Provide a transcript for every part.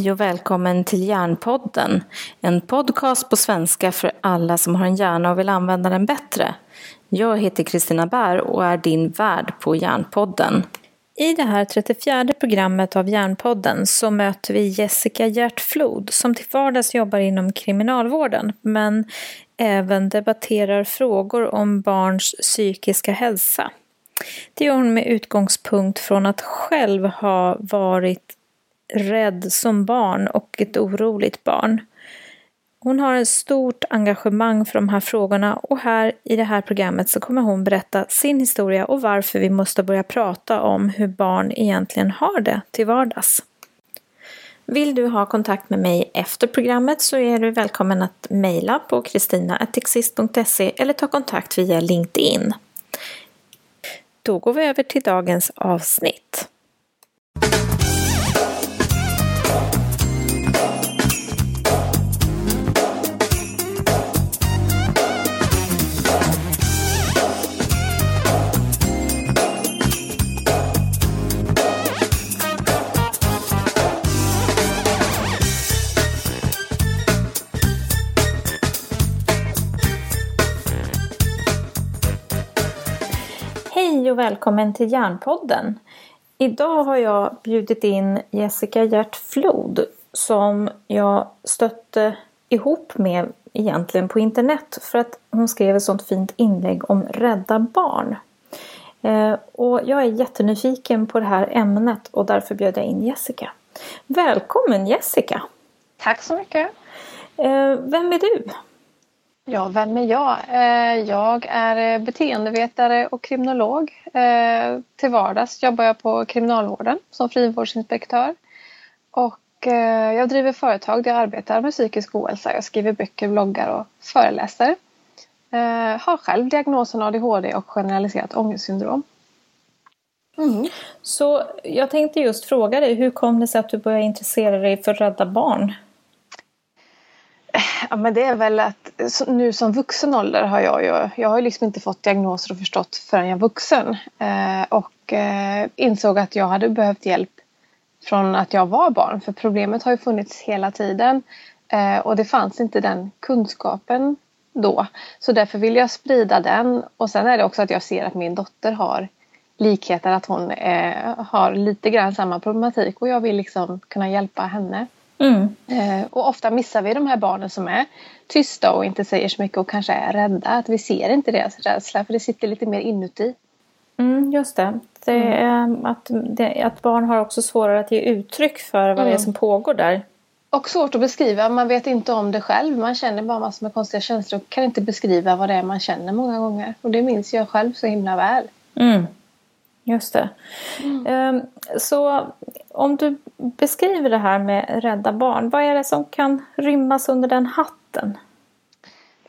Hej och välkommen till Hjärnpodden. En podcast på svenska för alla som har en hjärna och vill använda den bättre. Jag heter Kristina Bär och är din värd på Hjärnpodden. I det här 34 programmet av Hjärnpodden så möter vi Jessica Hjärtflod som till vardags jobbar inom kriminalvården men även debatterar frågor om barns psykiska hälsa. Det gör hon med utgångspunkt från att själv ha varit rädd som barn och ett oroligt barn. Hon har ett stort engagemang för de här frågorna och här i det här programmet så kommer hon berätta sin historia och varför vi måste börja prata om hur barn egentligen har det till vardags. Vill du ha kontakt med mig efter programmet så är du välkommen att mejla på kristina.exist.se eller ta kontakt via LinkedIn. Då går vi över till dagens avsnitt. Hej och välkommen till Järnpodden. Idag har jag bjudit in Jessica Hjärtflod som jag stötte ihop med egentligen på internet för att hon skrev ett sånt fint inlägg om rädda barn. Eh, och jag är jättenyfiken på det här ämnet och därför bjöd jag in Jessica. Välkommen Jessica! Tack så mycket! Eh, vem är du? Ja, vem är jag? Eh, jag är eh, beteendevetare och kriminolog. Eh, till vardags jobbar jag på kriminalvården som frivårdsinspektör. Och jag driver företag där jag arbetar med psykisk ohälsa. Jag skriver böcker, bloggar och föreläser. Har själv diagnosen ADHD och generaliserat ångestsyndrom. Mm. Så jag tänkte just fråga dig, hur kom det sig att du började intressera dig för Rädda Barn? Ja, men det är väl att nu som vuxen ålder har jag ju, jag har liksom inte fått diagnoser och förstått förrän jag är vuxen. Eh, och eh, insåg att jag hade behövt hjälp från att jag var barn. För problemet har ju funnits hela tiden. Eh, och det fanns inte den kunskapen då. Så därför vill jag sprida den. Och sen är det också att jag ser att min dotter har likheter. Att hon eh, har lite grann samma problematik. Och jag vill liksom kunna hjälpa henne. Mm. Eh, och ofta missar vi de här barnen som är tysta och inte säger så mycket och kanske är rädda. Att vi ser inte deras rädsla för det sitter lite mer inuti. Mm, just det. det mm. att, det, att barn har också svårare att ge uttryck för vad mm. det är mm. som pågår där. Och svårt att beskriva. Man vet inte om det själv. Man känner bara massor med konstiga känslor och kan inte beskriva vad det är man känner många gånger. Och det minns jag själv så himla väl. Mm. Just det. Mm. Ehm, så om du beskriver det här med rädda barn, vad är det som kan rymmas under den hatten?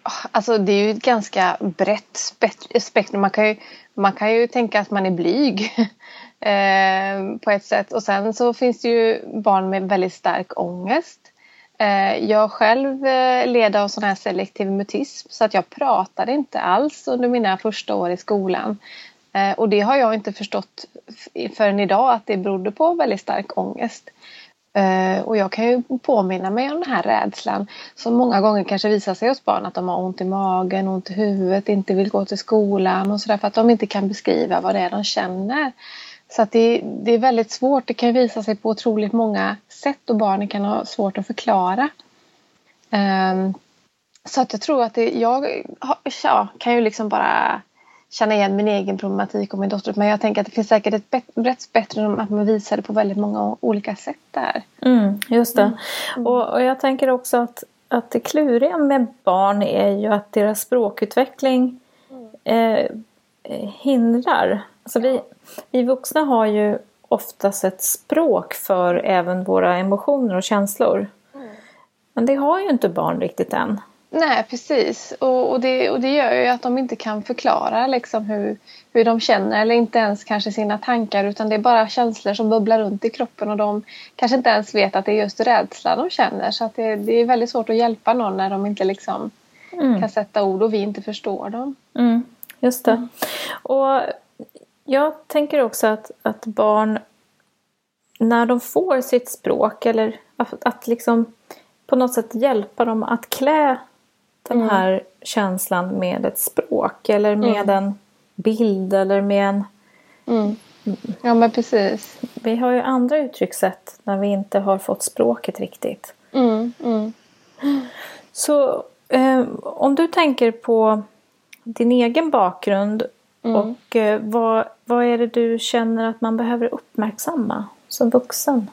Ah, alltså det är ju ett ganska brett spektrum. Man kan ju, man kan ju tänka att man är blyg eh, på ett sätt. Och sen så finns det ju barn med väldigt stark ångest. Eh, jag själv eh, led av sån här selektiv mutism så att jag pratade inte alls under mina första år i skolan. Eh, och det har jag inte förstått förrän idag att det berodde på väldigt stark ångest. Eh, och jag kan ju påminna mig om den här rädslan som många gånger kanske visar sig hos barn att de har ont i magen, ont i huvudet, inte vill gå till skolan och sådär för att de inte kan beskriva vad det är de känner. Så att det, det är väldigt svårt. Det kan visa sig på otroligt många sätt och barnen kan ha svårt att förklara. Um, så att jag tror att det, jag ja, kan ju liksom bara känna igen min egen problematik och min dotter. Men jag tänker att det finns säkert ett brett spektrum att man visar det på väldigt många olika sätt där. Mm, just det. Mm. Och, och, jag tänker också att, att det kluriga med barn är ju att deras språkutveckling eh, hindrar. Alltså vi, vi vuxna har ju oftast ett språk för även våra emotioner och känslor. Mm. Men det har ju inte barn riktigt än. Nej, precis. Och, och, det, och det gör ju att de inte kan förklara liksom hur, hur de känner eller inte ens kanske sina tankar utan det är bara känslor som bubblar runt i kroppen och de kanske inte ens vet att det är just rädsla de känner. Så att det, det är väldigt svårt att hjälpa någon när de inte liksom mm. kan sätta ord och vi inte förstår dem. Mm, just det. Och jag tänker också att, att barn när de får sitt språk eller att, att liksom på något sätt hjälpa dem att klä den Mm. här känslan med ett språk eller med en bild eller med en... Mm. Ja men precis. Vi har ju andra uttryckssätt när vi inte har fått språket riktigt. Mm. Mm. Så eh, om du tänker på din egen bakgrund Mm. och eh, vad, vad är det du känner att man behöver uppmärksamma som vuxen?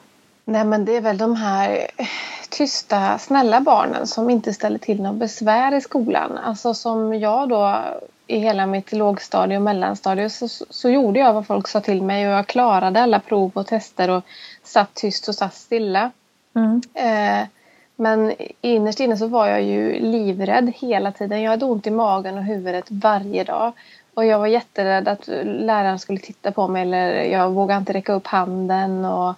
Nej men det är väl de här tysta, snälla barnen som inte ställer till något besvär i skolan. Alltså som jag då i hela mitt lågstadie och mellanstadie så, så gjorde jag vad folk sa till mig och jag klarade alla prov och tester och satt tyst och satt stilla. Mm. Eh, men innerst inne så var jag ju livrädd hela tiden. Jag hade ont i magen och huvudet varje dag. Och jag var jätterädd att läraren skulle titta på mig eller jag vågade inte räcka upp handen. Och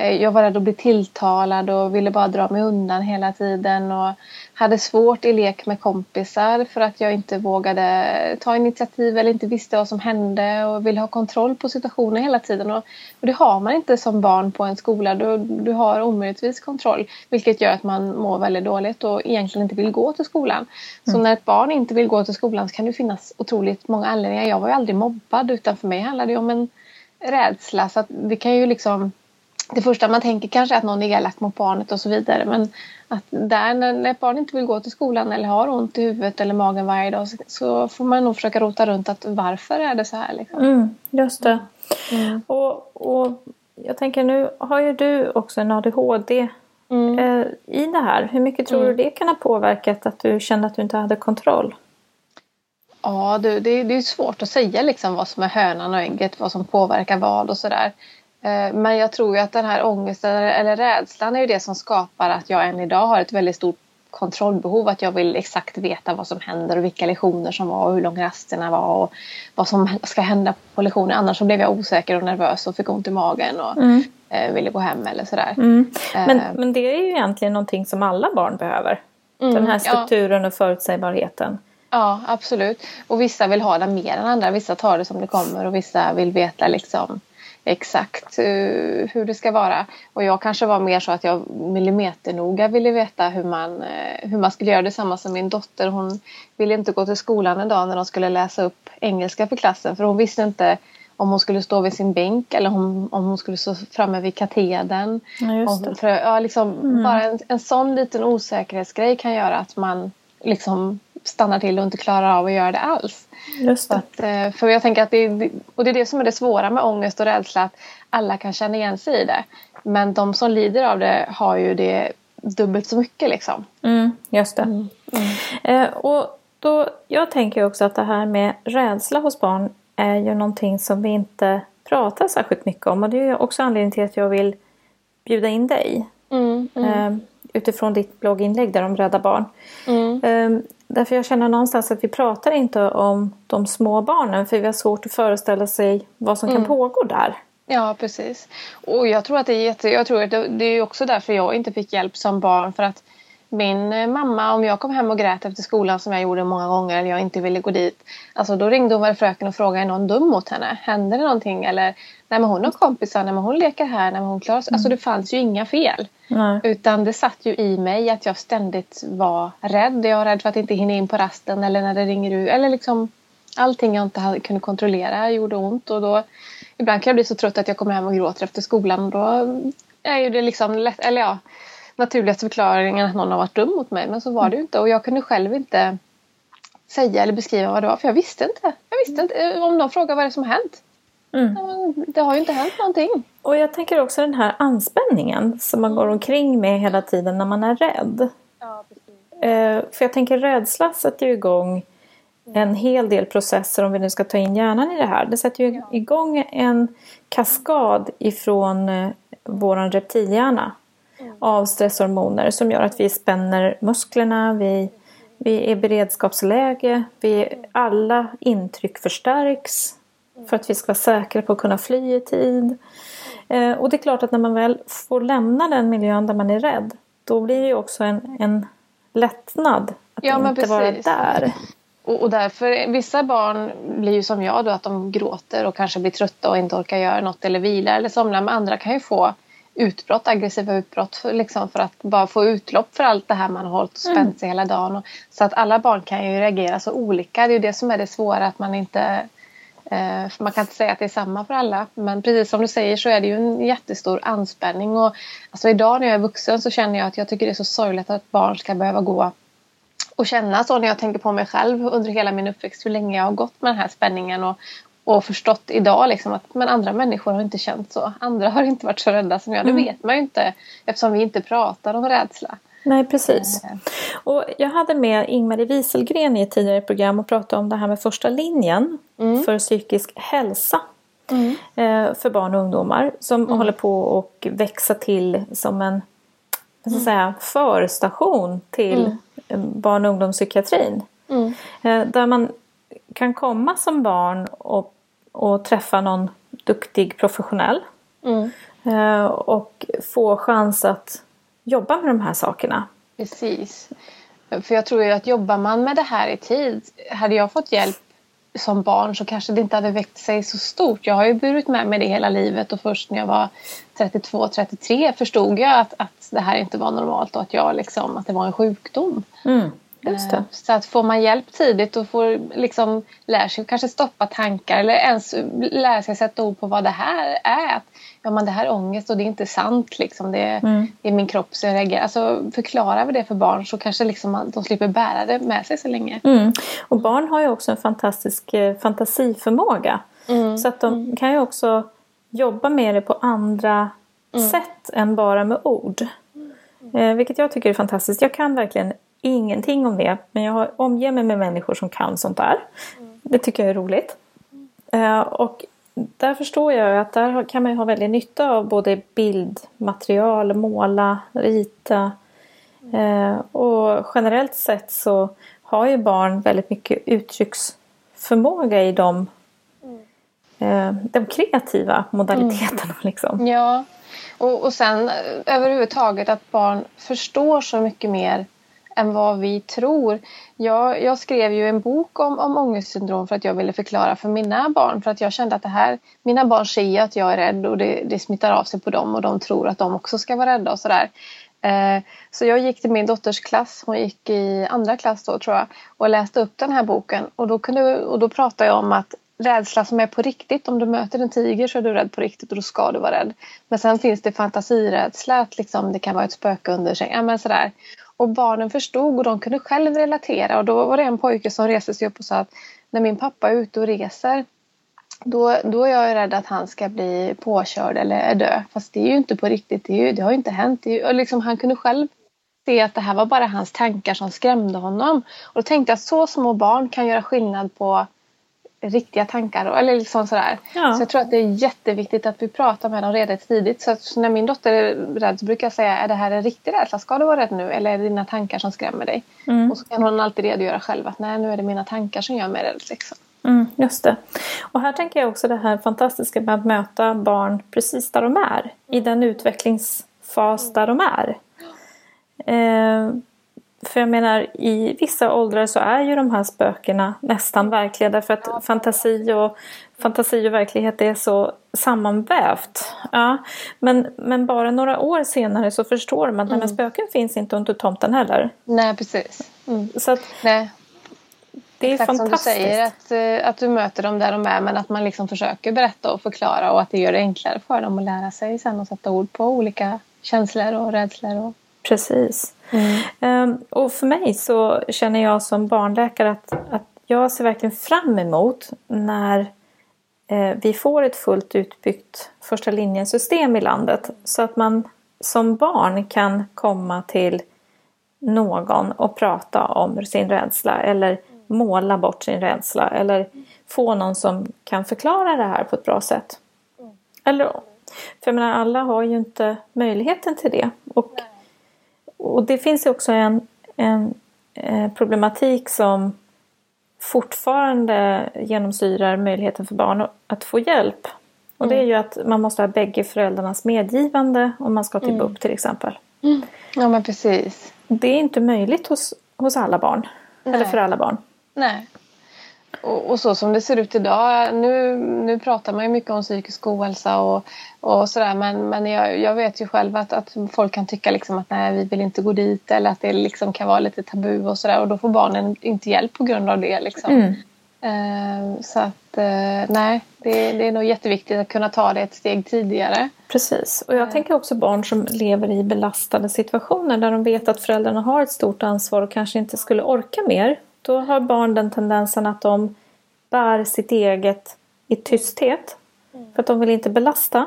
jag var rädd att bli tilltalad och ville bara dra mig undan hela tiden. Och hade svårt i lek med kompisar för att jag inte vågade ta initiativ eller inte visste vad som hände och ville ha kontroll på situationen hela tiden. Och, det har man inte som barn på en skola. Du, du har omöjligtvis kontroll vilket gör att man mår väldigt dåligt och egentligen inte vill gå till skolan. Så när ett barn inte vill gå till skolan så kan det finnas otroligt många anledningar. Jag var ju aldrig mobbad utan för mig handlade det om en rädsla. Så att det kan ju liksom det första man tänker kanske är att någon är elak mot barnet och så vidare. Men att där när ett barn inte vill gå till skolan eller har ont i huvudet eller magen varje dag så, får man nog försöka rota runt att varför är det så här liksom. Mm, just det. Mm. Och, och jag tänker nu har ju du också en ADHD Mm. eh, i det här. Hur mycket tror du det kan ha påverkat att du kände att du inte hade kontroll? Ja, du, det, det är svårt att säga liksom vad som är hönan och ägget, vad som påverkar vad och sådär. Eh, Men jag tror ju att den här ångesten eller, rädslan är ju det som skapar att jag än idag har ett väldigt stort kontrollbehov. Att jag vill exakt veta vad som händer och vilka lektioner som var och hur långa rasterna var och vad som ska hända på lektioner. Annars så blev jag osäker och nervös och fick ont i magen och eh, ville gå hem eller sådär. Mm. Men, Eh. men det är ju egentligen någonting som alla barn behöver. Mm, Den här ja. strukturen och förutsägbarheten. Ja, absolut. Och vissa vill ha det mer än andra. Vissa tar det som det kommer och vissa vill veta liksom exakt uh, hur det ska vara. Och jag kanske var mer så att jag millimeternoga ville veta hur man, eh, hur man skulle göra. Detsamma som min dotter. Hon ville inte gå till skolan en dag när de skulle läsa upp engelska för klassen. För hon visste inte om hon skulle stå vid sin bänk eller om, om hon skulle stå framme vid katedern. Ja, ja, liksom, Bara en, en sån liten osäkerhetsgrej kan göra att man liksom stannar till och inte klarar av att göra det alls. Just det. att, eh, för jag tänker att det, och det är det som är det svåra med ångest och rädsla. Att alla kan känna igen sig i det. Men de som lider av det har ju det dubbelt så mycket liksom. Mm, just det. Eh, och då, jag tänker också att det här med rädsla hos barn är ju någonting som vi inte pratar särskilt mycket om. Och det är också anledningen till att jag vill bjuda in dig. Mm, Eh, utifrån ditt blogginlägg där om rädda barn. mm, Eh, därför jag känner någonstans att vi pratar inte om de små barnen. För vi har svårt att föreställa sig vad som kan pågå där. Ja, precis. Och jag tror att det är jätte... Jag tror att det är också därför jag inte fick hjälp som barn. För att min eh, mamma, om jag kom hem och grät efter skolan som jag gjorde många gånger eller jag inte ville gå dit. Alltså då ringde hon väl fröken och frågade är någon dum mot henne? Händer det någonting? Eller nej men hon har kompisar, nej men hon leker här, nej men hon klarar sig. Alltså det fanns ju inga fel. Nej. Utan det satt ju i mig att jag ständigt var rädd. Jag var rädd för att inte hinna in på rasten eller när det ringer ut. Eller liksom allting jag inte kunde kontrollera gjorde ont. Och då, ibland kan jag bli så trött att jag kommer hem och gråter efter skolan. Och då är ju det liksom lätt, eller ja, naturligaste förklaringen att någon har varit dum mot mig. Men så var det ju inte. Och jag kunde själv inte säga eller beskriva vad det var. För jag visste inte. Jag visste inte. Om någon frågar vad det är som har hänt. Mm. Det har ju inte hänt någonting. Och jag tänker också den här anspänningen som man går omkring med hela tiden när man är rädd. Ja. Eh, för jag tänker rädsla sätter ju igång en hel del processer om vi nu ska ta in hjärnan i det här. Det sätter ju igång en kaskad ifrån eh, våran reptilhjärna av stresshormoner som gör att vi spänner musklerna, vi, vi är i beredskapsläge, vi, alla intryck förstärks för att vi ska vara säkra på att kunna fly i tid. Eh, och det är klart att när man väl får lämna den miljön där man är rädd då blir det ju också en, en lättnad att Ja, inte vara där. Och, och därför, vissa barn blir ju som jag då att de gråter och kanske blir trötta och inte orkar göra något eller vila eller somna. Men andra kan ju få utbrott, aggressiva utbrott för, liksom för att bara få utlopp för allt det här man har hållit och spänt mm. sig hela dagen. Och, så att alla barn kan ju reagera så olika. Det är ju det som är det svåra att man inte eh, man kan inte säga att det är samma för alla. Men precis som du säger så är det ju en jättestor anspänning. Och, alltså idag när jag är vuxen så känner jag att jag tycker det är så sorgligt att barn ska behöva gå och känna så när jag tänker på mig själv under hela min uppväxt hur länge jag har gått med den här spänningen och, och förstått idag liksom att men andra människor har inte känt så. Andra har inte varit så rädda som jag. Det mm. vet man ju inte eftersom vi inte pratar om rädsla. Nej, precis. Mm. Och jag hade med Ingmarie Wieselgren i ett tidigare program och pratade om det här med första linjen mm. för psykisk hälsa. Mm. Eh, för barn och ungdomar som mm. håller på att växa till som en jag ska säga, förstation till barn och ungdomspsykiatrin. Eh, där man kan komma som barn och, och träffa någon duktig professionell. Mm. Eh, och få chans att jobba med de här sakerna. Precis. För jag tror ju att jobbar man med det här i tid. Hade jag fått hjälp som barn så kanske det inte hade väckt sig så stort. Jag har ju burit med mig det hela livet och först när jag var 32-33 förstod jag att, att det här inte var normalt och att, jag liksom, att det var en sjukdom. Mm. Eh, så att får man hjälp tidigt och får liksom lära sig kanske stoppa tankar eller ens lära sig sätta ord på vad det här är. ja men det här är ångest och det är inte sant liksom. Det är, mm. det är min kropp som reagerar. Alltså förklarar vi det för barn så kanske liksom de slipper bära det med sig så länge. Mm. Och barn har ju också en fantastisk eh, fantasiförmåga. Mm. Så att de mm. kan ju också jobba med det på andra mm. sätt än bara med ord. Eh, vilket jag tycker är fantastiskt. Jag kan verkligen ingenting om det. Men jag har omger mig med människor som kan sånt där. Mm. Det tycker jag är roligt. Eh, och där förstår jag att där kan man ha väldigt nytta av både bildmaterial, måla, rita. Eh, och generellt sett så har ju barn väldigt mycket uttrycksförmåga i de, eh, de kreativa modaliteterna. Mm. Liksom. Ja, och, och sen överhuvudtaget att barn förstår så mycket mer än vad vi tror. Jag, jag skrev ju en bok om, om ångestsyndrom för att jag ville förklara för mina barn. För att jag kände att det här, mina barn ser att jag är rädd och det, det smittar av sig på dem och de tror att de också ska vara rädda och sådär. Eh, så jag gick till min dotters klass, hon gick i andra klass då tror jag, och läste upp den här boken. Och då, kunde, och då pratade jag om att rädsla som är på riktigt. Om du möter en tiger så är du rädd på riktigt och då ska du vara rädd. Men sen finns det fantasirädsla, att liksom, det kan vara ett spöke under sängen. Ja, och barnen förstod och de kunde själv relatera. Och då var det en pojke som reste sig upp och sa att när min pappa är ute och reser då, då är jag rädd att han ska bli påkörd eller dö. Fast det är ju inte på riktigt. Det, ju, det har ju inte hänt. Ju, och liksom, han kunde själv se att det här var bara hans tankar som skrämde honom. Och då tänkte jag att så små barn kan göra skillnad på riktiga tankar. Eller liksom sådär. Ja. Så jag tror att det är jätteviktigt att vi pratar med dem redan tidigt. Så, så när min dotter är rädd så brukar jag säga, är det här en riktig rädsla? Ska du vara rädd nu? Eller är det dina tankar som skrämmer dig? Mm. Och så kan hon alltid redogöra själv att nej, nu är det mina tankar som gör mig rädd. Liksom. Mm, just det. Och här tänker jag också det här fantastiska med att möta barn precis där de är. I den utvecklingsfas där de är. Eh, för jag menar i vissa åldrar så är ju de här spökena nästan verkliga därför att fantasi och, fantasi och verklighet är så sammanvävt. Ja, men, men bara några år senare så förstår man att mm. spöken finns inte under tomten heller. Nej precis. Mm. Så att, Nej. Det är Exakt fantastiskt. som du säger, att, eh, att du möter dem där de är men att man liksom försöker berätta och förklara och att det gör det enklare för dem att lära sig sen och sätta ord på olika känslor och rädslor. Och... Precis. Mm. Um, och för mig så känner jag som barnläkare att, att jag ser verkligen fram emot när eh, vi får ett fullt utbyggt första linjen-system i landet. Så att man som barn kan komma till någon och prata om sin rädsla eller måla bort sin rädsla eller få någon som kan förklara det här på ett bra sätt. Eller, för jag menar, alla har ju inte möjligheten till det. Och och det finns ju också en, en, eh, problematik som fortfarande genomsyrar möjligheten för barn att få hjälp. Och det är ju att man måste ha bägge föräldrarnas medgivande om man ska till mm. BUP till exempel. Mm. Ja men precis. Det är inte möjligt hos, hos alla barn. Nej. Eller för alla barn. Nej. Och, och, så som det ser ut idag, nu, nu pratar man ju mycket om psykisk ohälsa och, och sådär men, men jag, jag vet ju själv att, att folk kan tycka liksom att nej vi vill inte gå dit eller att det liksom kan vara lite tabu och sådär och då får barnen inte hjälp på grund av det. Liksom. Mm. Eh, så att eh, nej, det, det är nog jätteviktigt att kunna ta det ett steg tidigare. Precis, och jag eh. tänker också barn som lever i belastade situationer där de vet att föräldrarna har ett stort ansvar och kanske inte skulle orka mer då har barn den tendensen att de bär sitt eget i tysthet. Mm. För att de vill inte belasta.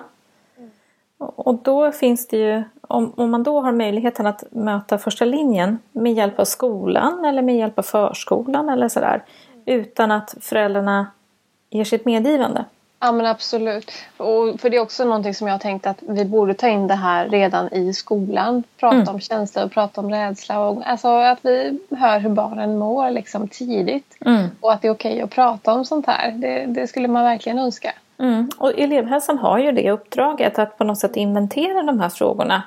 Mm. Och då finns det ju, om, om man då har möjligheten att möta första linjen med hjälp av skolan eller med hjälp av förskolan eller sådär. Mm. Utan att föräldrarna ger sitt medgivande. Ja men absolut. Och för det är också någonting som jag har tänkt att vi borde ta in det här redan i skolan. Prata mm. om känslor och prata om rädsla. Och, alltså att vi hör hur barnen mår liksom tidigt. Mm. Och att det är okej att prata om sånt här. Det, det skulle man verkligen önska. Mm. Och elevhälsan har ju det uppdraget att på något sätt inventera de här frågorna.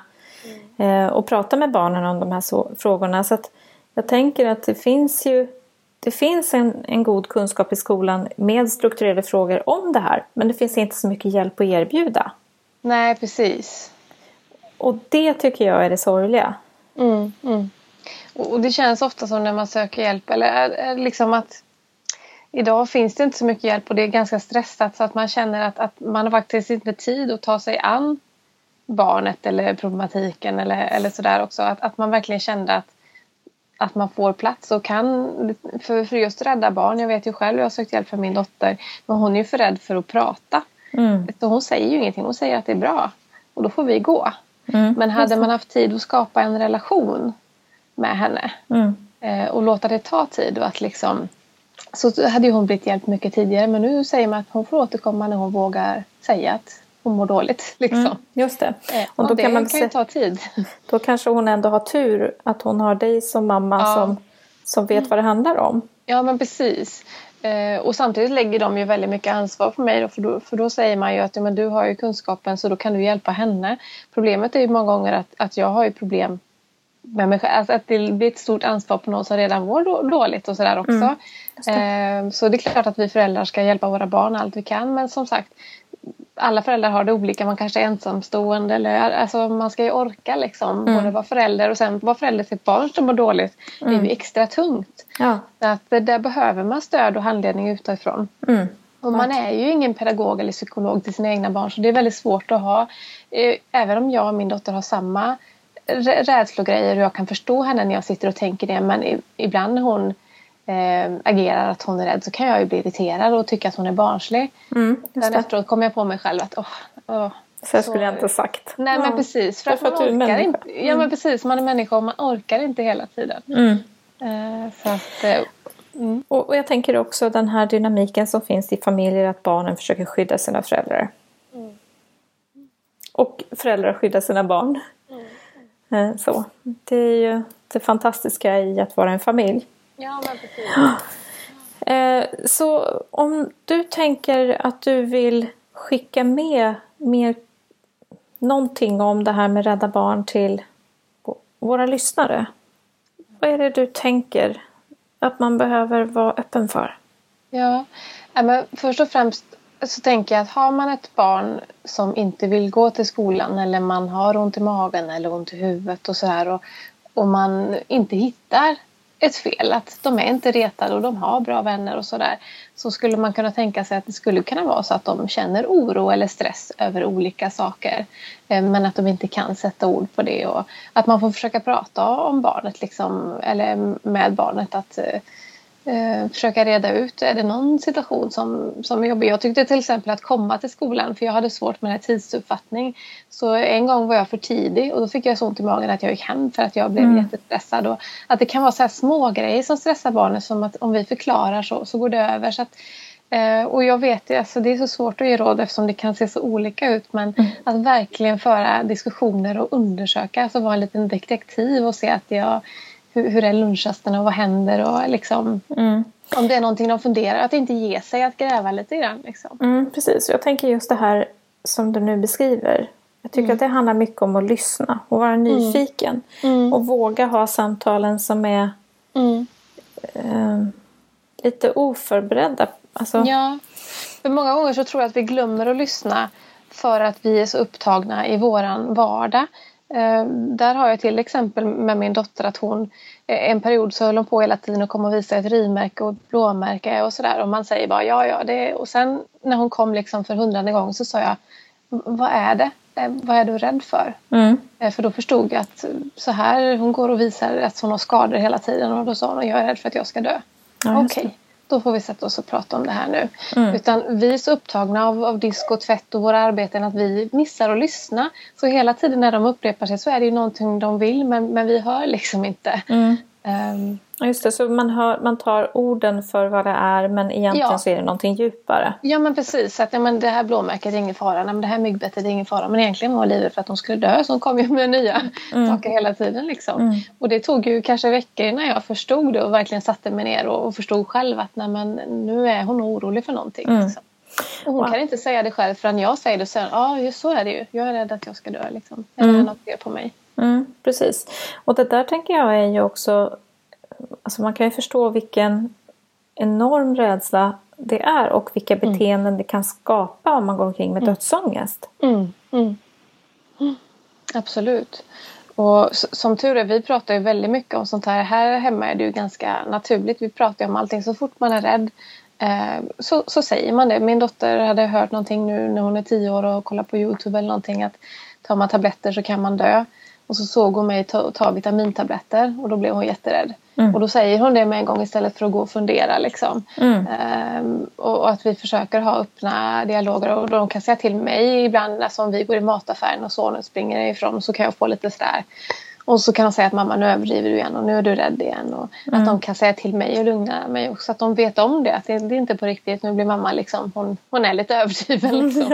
Mm. Eh, och prata med barnen om de här så, frågorna. Så att jag tänker att det finns ju det finns en, en god kunskap i skolan med strukturerade frågor om det här. Men det finns inte så mycket hjälp att erbjuda. Nej, precis. Och det tycker jag är det sorgliga. Mm, mm. Och det känns ofta som när man söker hjälp eller liksom att idag finns det inte så mycket hjälp och det är ganska stressat så att man känner att, att man har faktiskt inte tid att ta sig an barnet eller problematiken eller, eller sådär också. Att, att man verkligen kände att att man får plats och kan för, för just rädda barn. Jag vet ju själv, jag har sökt hjälp för min dotter men hon är ju för rädd för att prata. Mm. Så hon säger ju ingenting, hon säger att det är bra och då får vi gå. Mm. Men hade man haft tid att skapa en relation med henne mm. eh, och låta det ta tid och att liksom så hade ju hon blivit hjälpt mycket tidigare men nu säger man att hon får återkomma när hon vågar säga att hon mår dåligt. Liksom. Mm, just det. Eh, och då det kan, man kan ju ta tid. Då kanske hon ändå har tur att hon har dig som mamma ja. som, som vet vad det handlar om. Ja men precis. Eh, och samtidigt lägger de ju väldigt mycket ansvar på mig då, för, då, för då säger man ju att ja, men du har ju kunskapen så då kan du hjälpa henne. Problemet är ju många gånger att, att jag har ju problem med mig själv. Alltså att det blir ett stort ansvar på någon som redan mår dåligt och sådär också. Mm, det. Eh, så det är klart att vi föräldrar ska hjälpa våra barn allt vi kan men som sagt alla föräldrar har det olika. Man kanske är ensamstående. Eller, alltså man ska ju orka liksom. Mm. Både vara förälder och sen vara förälder till ett barn som mår dåligt. Mm. Det är ju mm. extra tungt. Ja. Så att där behöver man stöd och handledning utifrån. Mm. Och man är ju ingen pedagog eller psykolog till sina egna barn så det är väldigt svårt att ha. Eh, även om jag och min dotter har samma rädslogrejer och jag kan förstå henne när jag sitter och tänker det men ibland hon eh, agerar att hon är rädd så kan jag ju bli irriterad och tycka att hon är barnslig. Mm, Sen efteråt kommer jag på mig själv att åh, åh så skulle jag inte sagt. Nej ja. men precis. För, att man orkar inte. Ja men mm. precis, man är människa och man orkar inte hela tiden. Mm. Eh, så att, eh, mm. och, och, jag tänker också den här dynamiken som finns i familjer att barnen försöker skydda sina föräldrar. Mm. Och föräldrar skyddar sina barn. Mm. Eh, så. Det är ju det fantastiska i att vara en familj. Ja, men precis. Eh, så om du tänker att du vill skicka med mer någonting om det här med Rädda Barn till våra lyssnare. Vad är det du tänker att man behöver vara öppen för? Ja, men först och främst så tänker jag att har man ett barn som inte vill gå till skolan eller man har ont i magen eller ont i huvudet och så här och, och man inte hittar ett fel. Att de är inte retade och de har bra vänner och sådär. Så skulle man kunna tänka sig att det skulle kunna vara så att de känner oro eller stress över olika saker. Eh, men att de inte kan sätta ord på det. Och att man får försöka prata om barnet liksom, eller med barnet. att eh, eh, försöka reda ut, är det någon situation som, som är jobbig? Jag tyckte till exempel att komma till skolan, för jag hade svårt med tidsuppfattning. Så en gång var jag för tidig och då fick jag så ont i magen att jag gick hem för att jag blev mm. jättestressad. Och att det kan vara så här små grejer som stressar barnet som att om vi förklarar så, så går det över. Så att, eh, och jag vet, alltså det är så svårt att ge råd eftersom det kan se så olika ut. Men mm. att verkligen föra diskussioner och undersöka, alltså vara en liten detektiv och se att jag hur, hur är lunchrasterna och vad händer och liksom mm. om det är någonting de funderar, att inte ge sig att gräva lite grann. Liksom. Mm, precis, jag tänker just det här som du nu beskriver. Jag tycker mm. att det handlar mycket om att lyssna och vara nyfiken. Mm. Mm. Och våga ha samtalen som är eh, lite oförberedda. Alltså... Ja, för många gånger så tror jag att vi glömmer att lyssna för att vi är så upptagna i våran vardag. Eh, där har jag till exempel med min dotter att hon eh, en period så höll hon på hela tiden och kom och visade ett rimärke och ett blåmärke och sådär och man säger bara ja ja det och sen när hon kom liksom för hundrade gång så sa jag vad är det? Eh, vad är du rädd för? Mm. För då förstod jag att så här hon går och visar att hon har skador hela tiden och då sa hon jag är rädd för att jag ska dö. Ja, Okej, då får vi sätta oss och prata om det här nu. Mm. Utan vi är så upptagna av, av disk och tvätt och våra arbeten att vi missar att lyssna. Så hela tiden när de upprepar sig så är det ju någonting de vill men, men vi hör liksom inte. Mm. Um, Just det, så man, hör, man tar orden för vad det är men egentligen Ja. så är det någonting djupare. ja men precis, att ja, men det här blåmärket är ingen fara, Nej, men det här myggbettet är ingen fara. Men egentligen var livet för att de skulle dö så de kom ju med nya saker hela tiden. Liksom. Mm. Och det tog ju kanske veckor innan jag förstod det och verkligen satte mig ner och, och förstod själv att nej, men, nu är hon orolig för någonting. Mm. Liksom. Och hon Wow. kan inte säga det själv förrän jag säger det och säger ja just så är det ju. Jag är rädd att jag ska dö liksom. Är Mm. något fel på mig? Mm, precis. Och det där tänker jag är ju också... Alltså man kan ju förstå vilken enorm rädsla det är och vilka beteenden det kan skapa om man går omkring med dödsångest. Mm, mm. Mm, Absolut. Och som tur är, vi pratar ju väldigt mycket om sånt här. Här hemma är det ju ganska naturligt. Vi pratar ju om allting. Så fort man är rädd eh, så, så säger man det. Min dotter hade hört någonting nu när hon är tio år och kollar på Youtube eller någonting att tar man tabletter så kan man dö. Och så såg hon mig ta, ta vitamintabletter och då blev hon jätterädd. Mm. Och då säger hon det med en gång istället för att gå och fundera. Liksom. Mm. Ehm, och, och att vi försöker ha öppna dialoger och de kan säga till mig ibland alltså om vi går i mataffären och sonen springer ifrån så kan jag få lite sådär och så kan de säga att mamma nu överdriver du igen och nu är du rädd igen och att de kan säga till mig och lugna mig också att de vet om det att det, det är inte på riktigt nu blir mamma liksom hon, hon är lite överdriven liksom.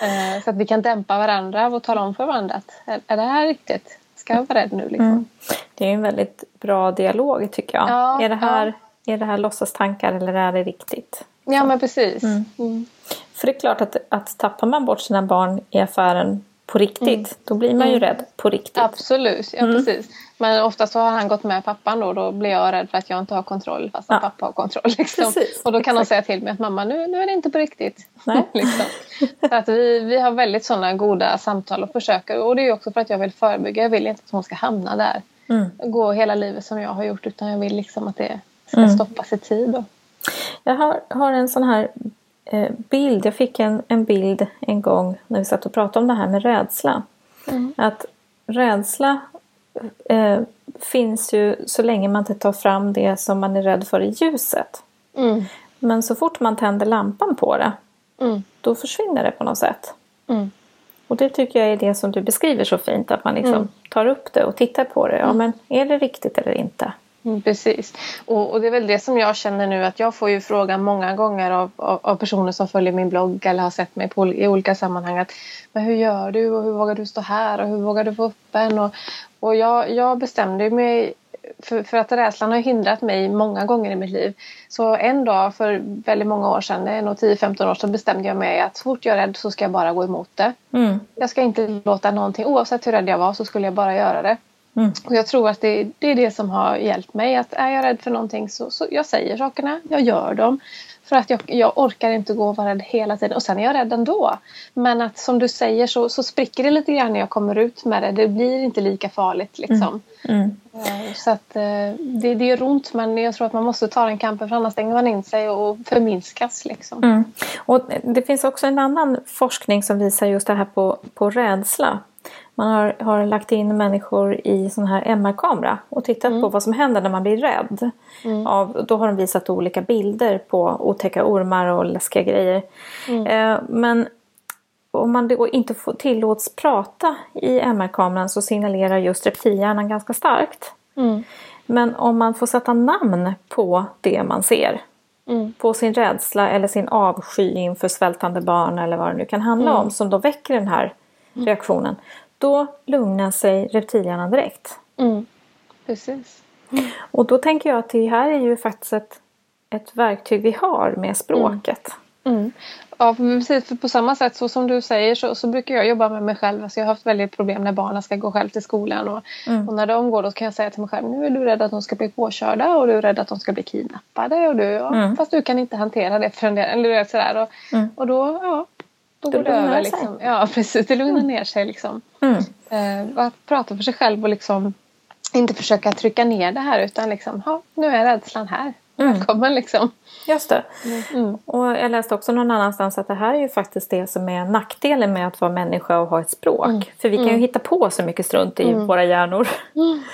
Ja. Ehm, så att vi kan dämpa varandra och tala om för varandra att är, är det här riktigt? Ska jag vara rädd nu liksom? Mm. Det är en väldigt bra dialog tycker jag. Ja, är, det här, är det här låtsastankar eller är det riktigt? Ja men precis. Mm. Mm. För det är klart att, att tappar man bort sina barn i affären på riktigt, då blir man ju rädd på riktigt. Absolut, ja Mm. precis. Men ofta så har han gått med pappan då. Då blir jag rädd för att jag inte har kontroll fast Ja. pappa har kontroll. Liksom. Precis, och då kan de exakt. säga till mig att mamma nu, nu är det inte på riktigt. Nej. liksom. Så att vi, vi har väldigt sådana goda samtal och försöker. Och det är också för att jag vill förebygga. Jag vill inte att hon ska hamna där. Mm. Gå hela livet som jag har gjort. Utan jag vill liksom att det ska Mm. stoppas i tid. Då. Jag har, har en sån här bild. Jag fick en, en bild en gång när vi satt och pratade om det här med rädsla. Mm. Att rädsla eh, finns ju så länge man inte tar fram det som man är rädd för i ljuset. Mm. Men så fort man tänder lampan på det, Mm. då försvinner det på något sätt. Mm. Och det tycker jag är det som du beskriver så fint. Att man liksom Mm. tar upp det och tittar på det. Ja, men är det riktigt eller inte? Mm, precis. Och, och det är väl det som jag känner nu att jag får ju frågan många gånger av, av, av personer som följer min blogg eller har sett mig på, i olika sammanhang att men hur gör du och hur vågar du stå här och hur vågar du få upp en? Och, och jag, jag bestämde mig för, för att rädslan har hindrat mig många gånger i mitt liv. Så en dag för väldigt många år sedan, det är nog 10-15 år sedan, bestämde jag mig att så fort jag är rädd så ska jag bara gå emot det. Mm. Jag ska inte låta någonting, oavsett hur rädd jag var så skulle jag bara göra det. Mm. Och jag tror att det, det är det som har hjälpt mig. Att är jag rädd för någonting så, så jag säger sakerna, jag gör dem. För att jag, jag orkar inte gå och vara rädd hela tiden. Och sen är jag rädd ändå. Men att som du säger så, så spricker det lite grann när jag kommer ut med det. Det blir inte lika farligt liksom. Mm. Eh, Så att eh, det, det gör ont men jag tror att man måste ta den kampen för annars stänger man in sig och förminskas liksom. Mm. Och det finns också en annan forskning som visar just det här på, på rädsla. Man har, har lagt in människor i sån här MR-kamera och tittat på vad som händer när man blir rädd. Av, då har de visat olika bilder på otäcka ormar och läskiga grejer. Eh, men om man då inte får, tillåts prata i MR-kameran så signalerar just reptilhjärnan ganska starkt. Mm. Men om man får sätta namn på det man ser Mm. på sin rädsla eller sin avsky inför svältande barn eller vad det nu kan handla Mm. om som då väcker den här reaktionen. Då lugnar sig reptilhjärnan direkt. Mm. Precis. Och då tänker jag att det här är ju faktiskt ett, ett verktyg vi har med språket. Mm. Ja, precis. För på samma sätt så som du säger så, så brukar jag jobba med mig själv. Alltså jag har haft väldigt problem när barnen ska gå själv till skolan. Och, mm. och när de går då kan jag säga till mig själv nu är du rädd att de ska bli påkörda och du är rädd att de ska bli kidnappade. Och du, ja, mm. Fast du kan inte hantera det för en del. Eller sådär. Och, mm. och då, ja, då, går det över. Liksom. Ja, precis. Det lugnar mm. ner sig. Liksom. Mm. Eh, att prata för sig själv och liksom inte försöka trycka ner det här utan liksom, ja, nu är rädslan här. Mm. Välkommen liksom. Just det. Mm. mm. Och jag läste också någon annanstans att det här är ju faktiskt det som är nackdelen med att vara människa och ha ett språk. Mm. För vi kan ju mm. hitta på så mycket strunt i mm. våra hjärnor.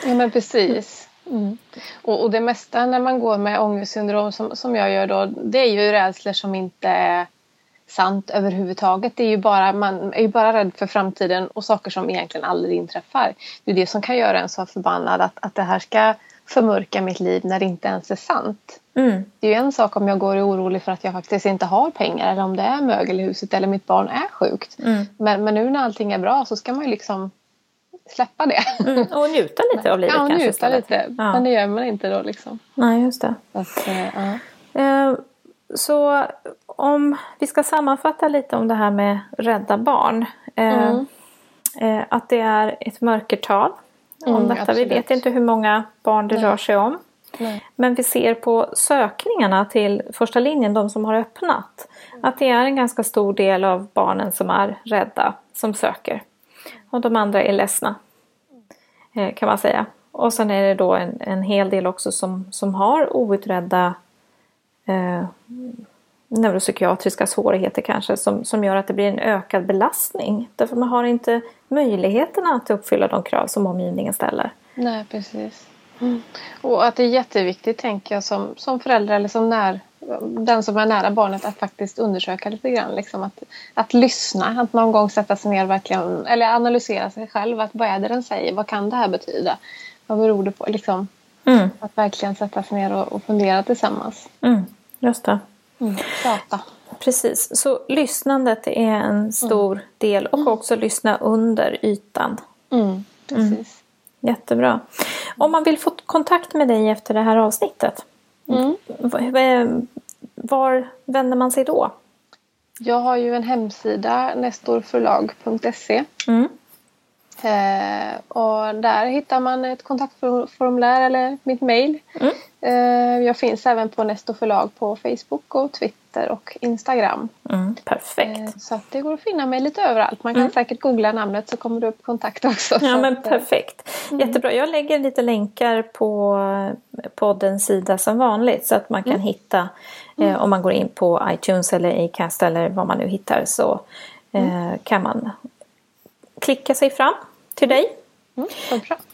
Ja men precis. Och, och, det mesta när man går med ångestsyndrom som, som jag gör då det är ju rädslor som inte är sant överhuvudtaget. Det är ju bara, man är ju bara rädd för framtiden och saker som egentligen aldrig inträffar. Det är det som kan göra en så förbannad att, att det här ska förmörka mitt liv när det inte ens är sant. Mm. Det är ju en sak om jag går och är orolig för att jag faktiskt inte har pengar eller om det är mögel i huset eller mitt barn är sjukt. Mm. Men, men nu när allting är bra så ska man ju liksom släppa det. Mm. Och njuta lite av livet ja, kanske njuta lite. Ja. Men det gör man inte då liksom. Nej, just det. Att, uh, uh. Så om vi ska sammanfatta lite om det här med rädda barn. Eh, mm. Eh, att det är ett mörkertal om mm, detta. Absolut. Vi vet inte hur många barn det Nej. rör sig om. Nej. Men vi ser på sökningarna till första linjen, de som har öppnat, att det är en ganska stor del av barnen som är rädda som söker. Och de andra är ledsna, eh, kan man säga. Och sen är det då en, en hel del också som, som har outredda eh, neuropsykiatriska svårigheter kanske som, som gör att det blir en ökad belastning. Därför man har inte möjligheterna att uppfylla de krav som omgivningen ställer. Nej, precis. Mm. Och att det är jätteviktigt, tänker jag, som, som förälder eller som när, den som är nära barnet att faktiskt undersöka lite grann. Liksom att, att lyssna, att någon gång sätta sig ner verkligen, eller analysera sig själv. Att vad är det den säger? Vad kan det här betyda? Vad beror det på? Liksom, mm. Att verkligen sätta sig ner och, och fundera tillsammans. Mm. Det. Mm. Prata. Precis, så lyssnandet är en stor mm. del och också lyssna under ytan. Mm, precis. Mm. Jättebra. Om man vill få kontakt med dig efter det här avsnittet, mm. var vänder man sig då? Jag har ju en hemsida, nestorförlag.se. Mm. Eh, och där hittar man ett kontaktformulär eller mitt mail. Mm. Eh, jag finns även på Nestor förlag på Facebook och Twitter och Instagram. Mm, perfekt. Eh, så att det går att finna mig lite överallt. Man kan mm. säkert googla namnet så kommer det upp kontakt också. Ja men att, eh, perfekt. Mm. Jättebra. Jag lägger lite länkar på poddens sida som vanligt så att man kan mm. hitta eh, om man går in på iTunes eller Acast eller vad man nu hittar så eh, kan man klicka sig fram till dig. Mm,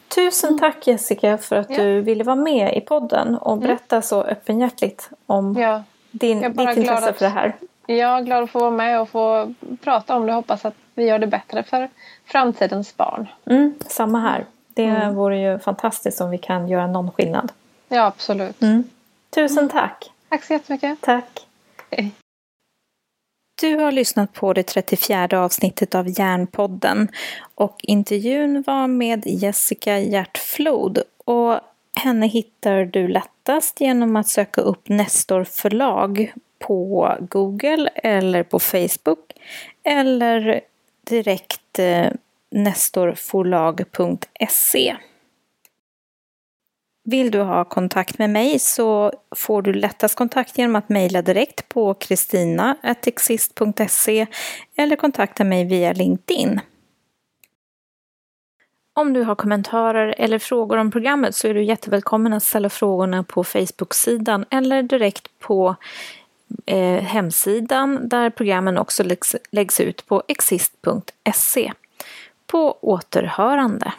Tusen mm. tack Jessica för att ja. du ville vara med i podden och mm. berätta mm. så öppenhjärtligt om ja. din, ditt intresse att, för det här. Jag är glad att få vara med och få prata om det. Hoppas att vi gör det bättre för framtidens barn. Mm, samma här. Det mm. vore ju fantastiskt om vi kan göra någon skillnad. Ja, absolut. Mm. Tusen tack. Tack så jättemycket. Tack. Hej. Du har lyssnat på det 34 avsnittet av Järnpodden och intervjun var med Jessica Hjärtflod. Och henne hittar du lättast genom att söka upp Nestor förlag på Google eller på Facebook. Eller direkt eh, nestorforlag.se. Vill du ha kontakt med mig så får du lättast kontakt genom att mejla direkt på kristina.exist.se eller kontakta mig via LinkedIn. Om du har kommentarer eller frågor om programmet så är du jättevälkommen att ställa frågorna på Facebook-sidan eller direkt på eh, hemsidan där programmen också läggs, läggs ut på exist.se. På återhörande.